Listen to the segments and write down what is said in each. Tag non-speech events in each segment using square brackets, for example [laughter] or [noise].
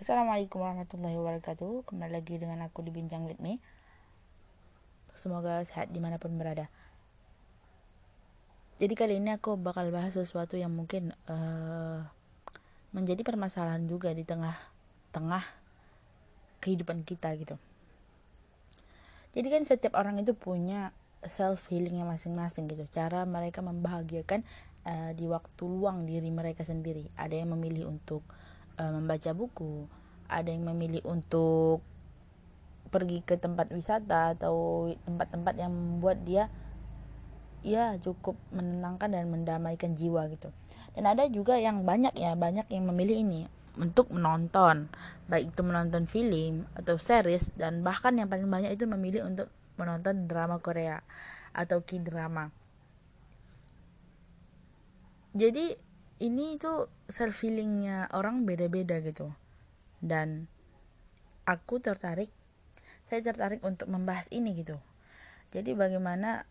Assalamualaikum warahmatullahi wabarakatuh. Kembali lagi dengan aku di Bincang With Me. Semoga sehat di mana pun berada. Jadi kali ini aku bakal bahas sesuatu yang mungkin uh, Menjadi permasalahan juga di tengah-tengah kehidupan kita gitu. Jadi kan setiap orang itu punya self healingnya masing-masing gitu. Cara mereka membahagiakan uh, di waktu luang diri mereka sendiri. Ada yang memilih untuk membaca buku. Ada yang memilih untuk pergi ke tempat wisata atau tempat-tempat yang membuat dia ya cukup menenangkan dan mendamaikan jiwa gitu. Dan ada juga yang banyak ya banyak yang memilih ini untuk menonton. Baik itu menonton film atau series dan bahkan yang paling banyak itu memilih untuk menonton drama Korea atau K-drama. Jadi ini itu self healingnya orang beda-beda gitu. Dan aku tertarik saya tertarik untuk membahas ini gitu. Jadi bagaimana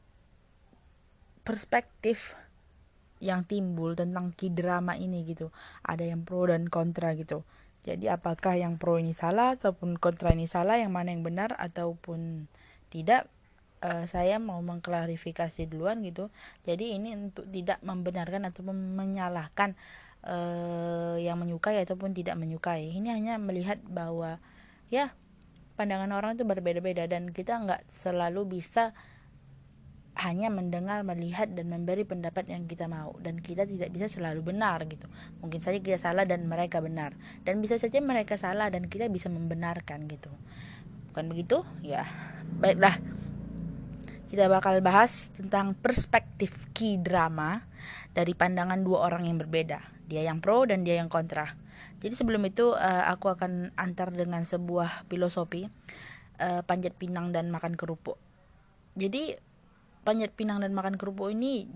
perspektif yang timbul tentang kidrama ini gitu. Ada yang pro dan kontra gitu. Jadi apakah yang pro ini salah ataupun kontra ini salah yang mana yang benar ataupun tidak uh, saya mau mengklarifikasi duluan gitu jadi ini untuk tidak membenarkan ataupun menyalahkan uh, yang menyukai ataupun tidak menyukai ini hanya melihat bahwa ya pandangan orang itu berbeda-beda dan kita nggak selalu bisa hanya mendengar, melihat dan memberi pendapat yang kita mau dan kita tidak bisa selalu benar gitu. Mungkin saja kita salah dan mereka benar dan bisa saja mereka salah dan kita bisa membenarkan gitu. Bukan begitu? Ya. Baiklah. Kita bakal bahas tentang perspektif key drama dari pandangan dua orang yang berbeda dia yang pro dan dia yang kontra jadi sebelum itu uh, aku akan antar dengan sebuah filosofi uh, panjat pinang dan makan kerupuk jadi panjat pinang dan makan kerupuk ini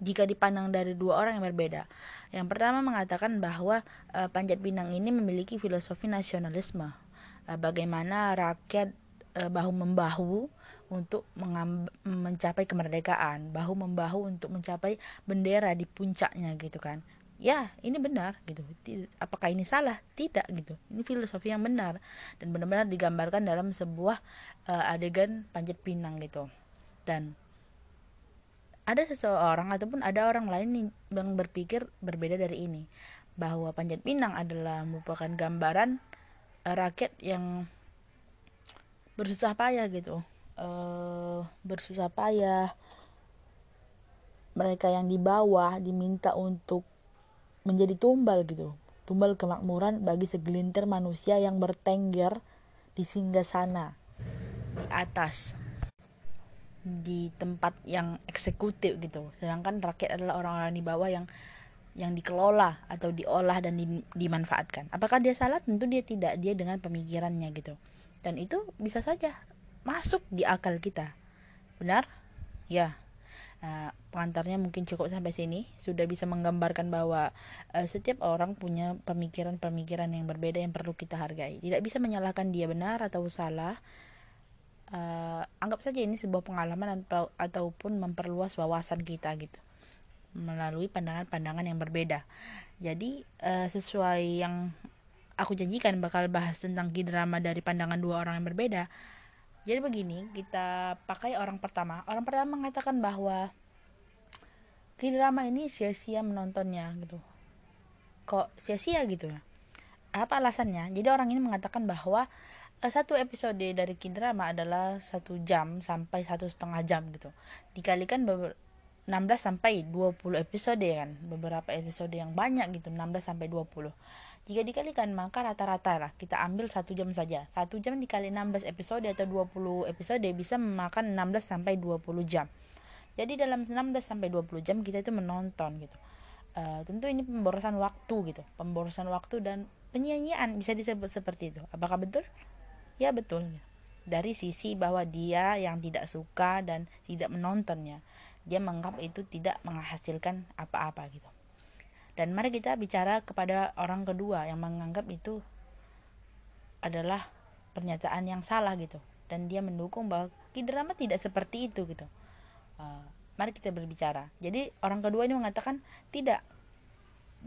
jika dipandang dari dua orang yang berbeda. Yang pertama mengatakan bahwa uh, Panjat Pinang ini memiliki filosofi nasionalisme. Bagaimana rakyat bahu membahu untuk mencapai kemerdekaan, bahu membahu untuk mencapai bendera di puncaknya gitu kan. Ya ini benar gitu. Apakah ini salah? Tidak gitu. Ini filosofi yang benar dan benar-benar digambarkan dalam sebuah uh, adegan panjat pinang gitu. Dan ada seseorang ataupun ada orang lain yang berpikir berbeda dari ini. Bahwa panjat pinang adalah merupakan gambaran uh, rakyat yang bersusah payah gitu. Uh, bersusah payah. Mereka yang di bawah diminta untuk menjadi tumbal gitu. Tumbal kemakmuran bagi segelintir manusia yang bertengger di singgah sana di atas di tempat yang eksekutif gitu. Sedangkan rakyat adalah orang-orang di bawah yang yang dikelola atau diolah dan di, dimanfaatkan. Apakah dia salah? Tentu dia tidak. Dia dengan pemikirannya gitu dan itu bisa saja masuk di akal kita benar ya Nah, pengantarnya mungkin cukup sampai sini. Sudah bisa menggambarkan bahwa uh, setiap orang punya pemikiran-pemikiran yang berbeda yang perlu kita hargai. Tidak bisa menyalahkan dia benar atau salah. Uh, anggap saja ini sebuah pengalaman atau ataupun memperluas wawasan kita gitu melalui pandangan-pandangan yang berbeda. Jadi uh, sesuai yang aku janjikan bakal bahas tentang drama dari pandangan dua orang yang berbeda. Jadi begini kita pakai orang pertama. Orang pertama mengatakan bahwa drama ini sia-sia menontonnya gitu. Kok sia-sia gitu ya? Apa alasannya? Jadi orang ini mengatakan bahwa uh, satu episode dari drama adalah satu jam sampai satu setengah jam gitu. Dikalikan 16 sampai 20 episode kan beberapa episode yang banyak gitu 16 sampai 20 jika dikalikan maka rata-rata lah kita ambil satu jam saja. Satu jam dikali 16 episode atau 20 episode bisa memakan 16 sampai 20 jam. Jadi dalam 16 sampai 20 jam kita itu menonton gitu. Uh, tentu ini pemborosan waktu gitu, pemborosan waktu dan penyanyian bisa disebut seperti itu. Apakah betul? Ya betul. Dari sisi bahwa dia yang tidak suka dan tidak menontonnya, dia menganggap itu tidak menghasilkan apa-apa gitu. Dan mari kita bicara kepada orang kedua yang menganggap itu adalah pernyataan yang salah gitu dan dia mendukung bahwa drama tidak seperti itu gitu. Uh, mari kita berbicara. Jadi orang kedua ini mengatakan tidak.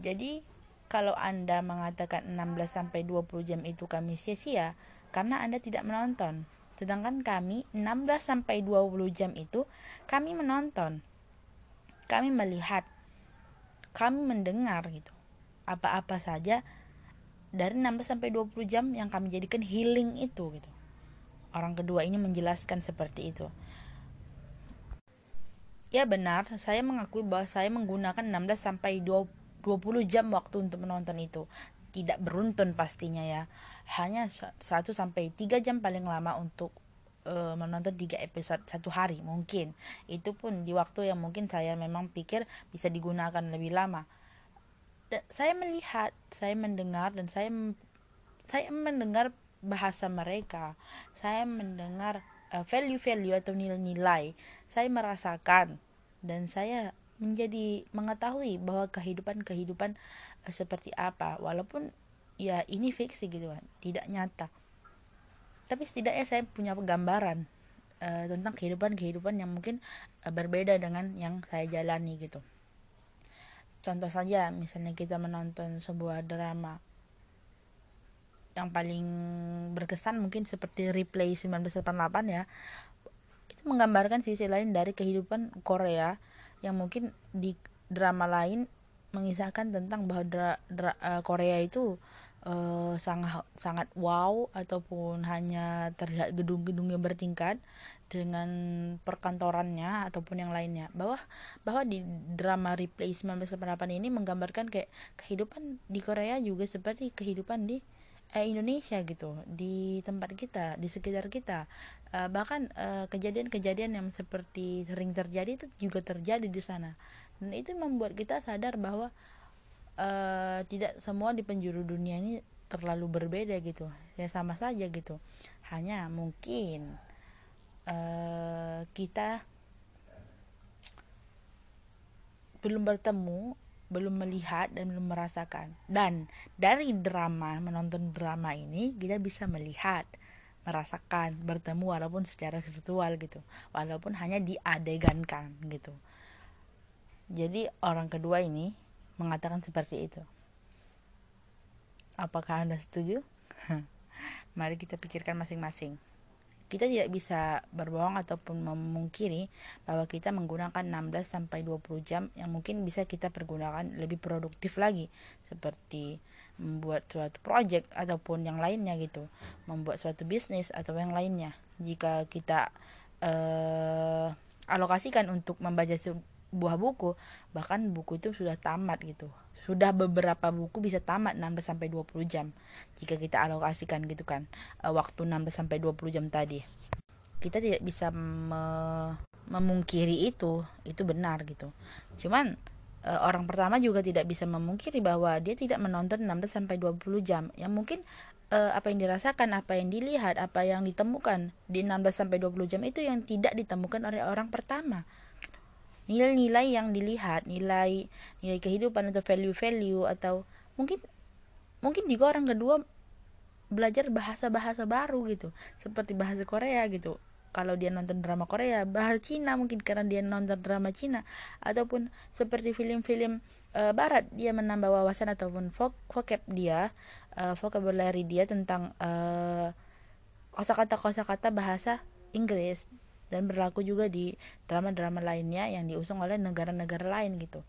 Jadi kalau Anda mengatakan 16 sampai 20 jam itu kami sia-sia karena Anda tidak menonton. Sedangkan kami 16 sampai 20 jam itu kami menonton. Kami melihat, kami mendengar gitu. Apa-apa saja dari 16 sampai 20 jam yang kami jadikan healing itu gitu. Orang kedua ini menjelaskan seperti itu. Ya benar, saya mengakui bahwa saya menggunakan 16 sampai 20 jam waktu untuk menonton itu. Tidak beruntun pastinya ya. Hanya 1 sampai 3 jam paling lama untuk uh, menonton 3 episode satu hari mungkin. Itu pun di waktu yang mungkin saya memang pikir bisa digunakan lebih lama. Dan saya melihat, saya mendengar dan saya saya mendengar bahasa mereka. Saya mendengar Eh, value-value atau nilai-nilai saya merasakan dan saya menjadi mengetahui bahwa kehidupan-kehidupan uh, seperti apa. Walaupun ya ini fiksi gitu kan tidak nyata. Tapi setidaknya saya punya gambaran uh, tentang kehidupan-kehidupan yang mungkin uh, berbeda dengan yang saya jalani gitu. Contoh saja misalnya kita menonton sebuah drama yang paling berkesan mungkin seperti replay 1988 ya. Itu menggambarkan sisi lain dari kehidupan Korea yang mungkin di drama lain mengisahkan tentang bahwa dra, dra, uh, Korea itu uh, sangat sangat wow ataupun hanya terlihat gedung-gedung yang bertingkat dengan perkantorannya ataupun yang lainnya. Bahwa bahwa di drama Replay 1988 ini menggambarkan kayak kehidupan di Korea juga seperti kehidupan di eh, Indonesia gitu di tempat kita di sekitar kita. Uh, bahkan eh, kejadian-kejadian yang seperti sering terjadi itu juga terjadi di sana. Dan itu membuat kita sadar bahwa uh, tidak semua di penjuru dunia ini terlalu berbeda gitu. Ya sama saja gitu. Hanya mungkin uh, kita belum bertemu belum melihat dan belum merasakan. Dan dari drama, menonton drama ini kita bisa melihat, merasakan, bertemu walaupun secara virtual gitu. Walaupun hanya diadegankan gitu. Jadi orang kedua ini mengatakan seperti itu. Apakah Anda setuju? [laughs] Mari kita pikirkan masing-masing kita tidak bisa berbohong ataupun memungkiri bahwa kita menggunakan 16 sampai 20 jam yang mungkin bisa kita pergunakan lebih produktif lagi. Seperti membuat suatu project ataupun yang lainnya gitu. Membuat suatu bisnis atau yang lainnya. Jika kita uh, alokasikan untuk membaca sebuah buku bahkan buku itu sudah tamat gitu sudah beberapa buku bisa tamat 16 sampai 20 jam jika kita alokasikan gitu kan uh, waktu 16 sampai 20 jam tadi. Kita tidak bisa me memungkiri itu, itu benar gitu. Cuman uh, orang pertama juga tidak bisa memungkiri bahwa dia tidak menonton 16 sampai 20 jam. Yang mungkin uh, apa yang dirasakan, apa yang dilihat, apa yang ditemukan di 16 sampai 20 jam itu yang tidak ditemukan oleh orang pertama nilai-nilai yang dilihat nilai nilai kehidupan atau value-value atau mungkin mungkin juga orang kedua belajar bahasa-bahasa baru gitu. Seperti bahasa Korea gitu. Kalau dia nonton drama Korea bahasa Cina mungkin karena dia nonton drama Cina. Ataupun seperti film-film uh, Barat dia menambah wawasan ataupun vocab dia uh, vocabulary dia tentang uh, kosakata kosakata bahasa Inggris dan berlaku juga di drama-drama lainnya yang diusung oleh negara-negara lain gitu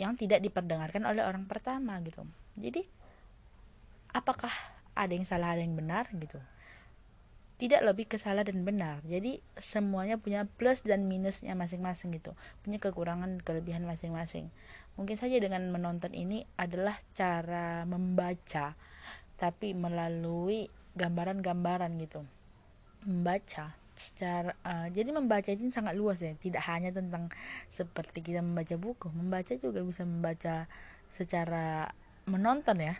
yang tidak diperdengarkan oleh orang pertama gitu. Jadi apakah ada yang salah ada yang benar gitu? Tidak lebih ke salah dan benar. Jadi semuanya punya plus dan minusnya masing-masing gitu. Punya kekurangan kelebihan masing-masing. Mungkin saja dengan menonton ini adalah cara membaca tapi melalui gambaran-gambaran gitu. Membaca secara uh, jadi membaca ini sangat luas ya. Tidak hanya tentang seperti kita membaca buku membaca juga bisa membaca secara menonton ya.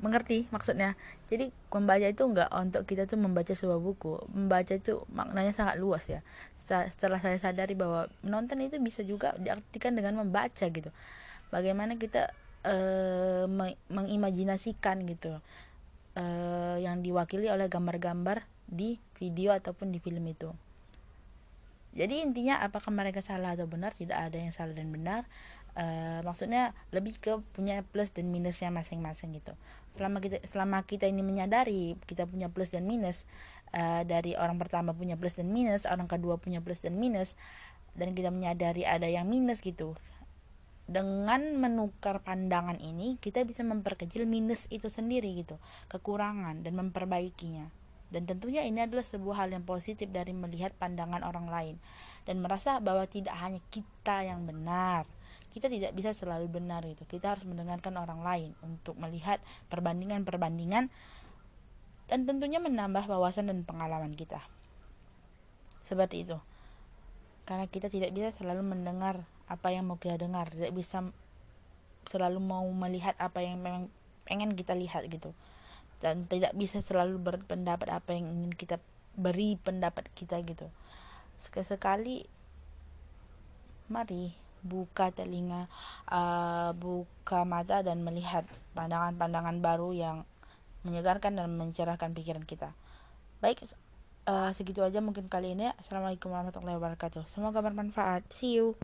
Mengerti maksudnya. Jadi membaca itu enggak untuk kita tuh membaca sebuah buku. Membaca itu maknanya sangat luas ya. Setelah saya sadari bahwa menonton itu bisa juga diartikan dengan membaca gitu. Bagaimana kita uh, mengimajinasikan gitu. Uh, yang diwakili oleh gambar-gambar di video ataupun di film itu. Jadi intinya apakah mereka salah atau benar tidak ada yang salah dan benar. uh, maksudnya lebih ke punya plus dan minusnya masing-masing gitu selama kita selama kita ini menyadari kita punya plus dan minus uh, dari orang pertama punya plus dan minus orang kedua punya plus dan minus dan kita menyadari ada yang minus gitu dengan menukar pandangan ini kita bisa memperkecil minus itu sendiri gitu kekurangan dan memperbaikinya dan tentunya ini adalah sebuah hal yang positif dari melihat pandangan orang lain. Dan merasa bahwa tidak hanya kita yang benar. Kita tidak bisa selalu benar gitu. Kita harus mendengarkan orang lain untuk melihat perbandingan-perbandingan dan tentunya menambah wawasan dan pengalaman kita. Seperti itu. Karena kita tidak bisa selalu mendengar apa yang mau kita dengar. Tidak bisa selalu mau melihat apa yang memang pengen kita lihat gitu dan tidak bisa selalu berpendapat apa yang ingin kita beri pendapat kita gitu. Sekali-sekali mari buka telinga uh, buka mata dan melihat pandangan-pandangan baru yang menyegarkan dan mencerahkan pikiran kita. Baik uh, segitu aja mungkin kali ini. Assalamualaikum warahmatullahi wabarakatuh. Semoga bermanfaat. See you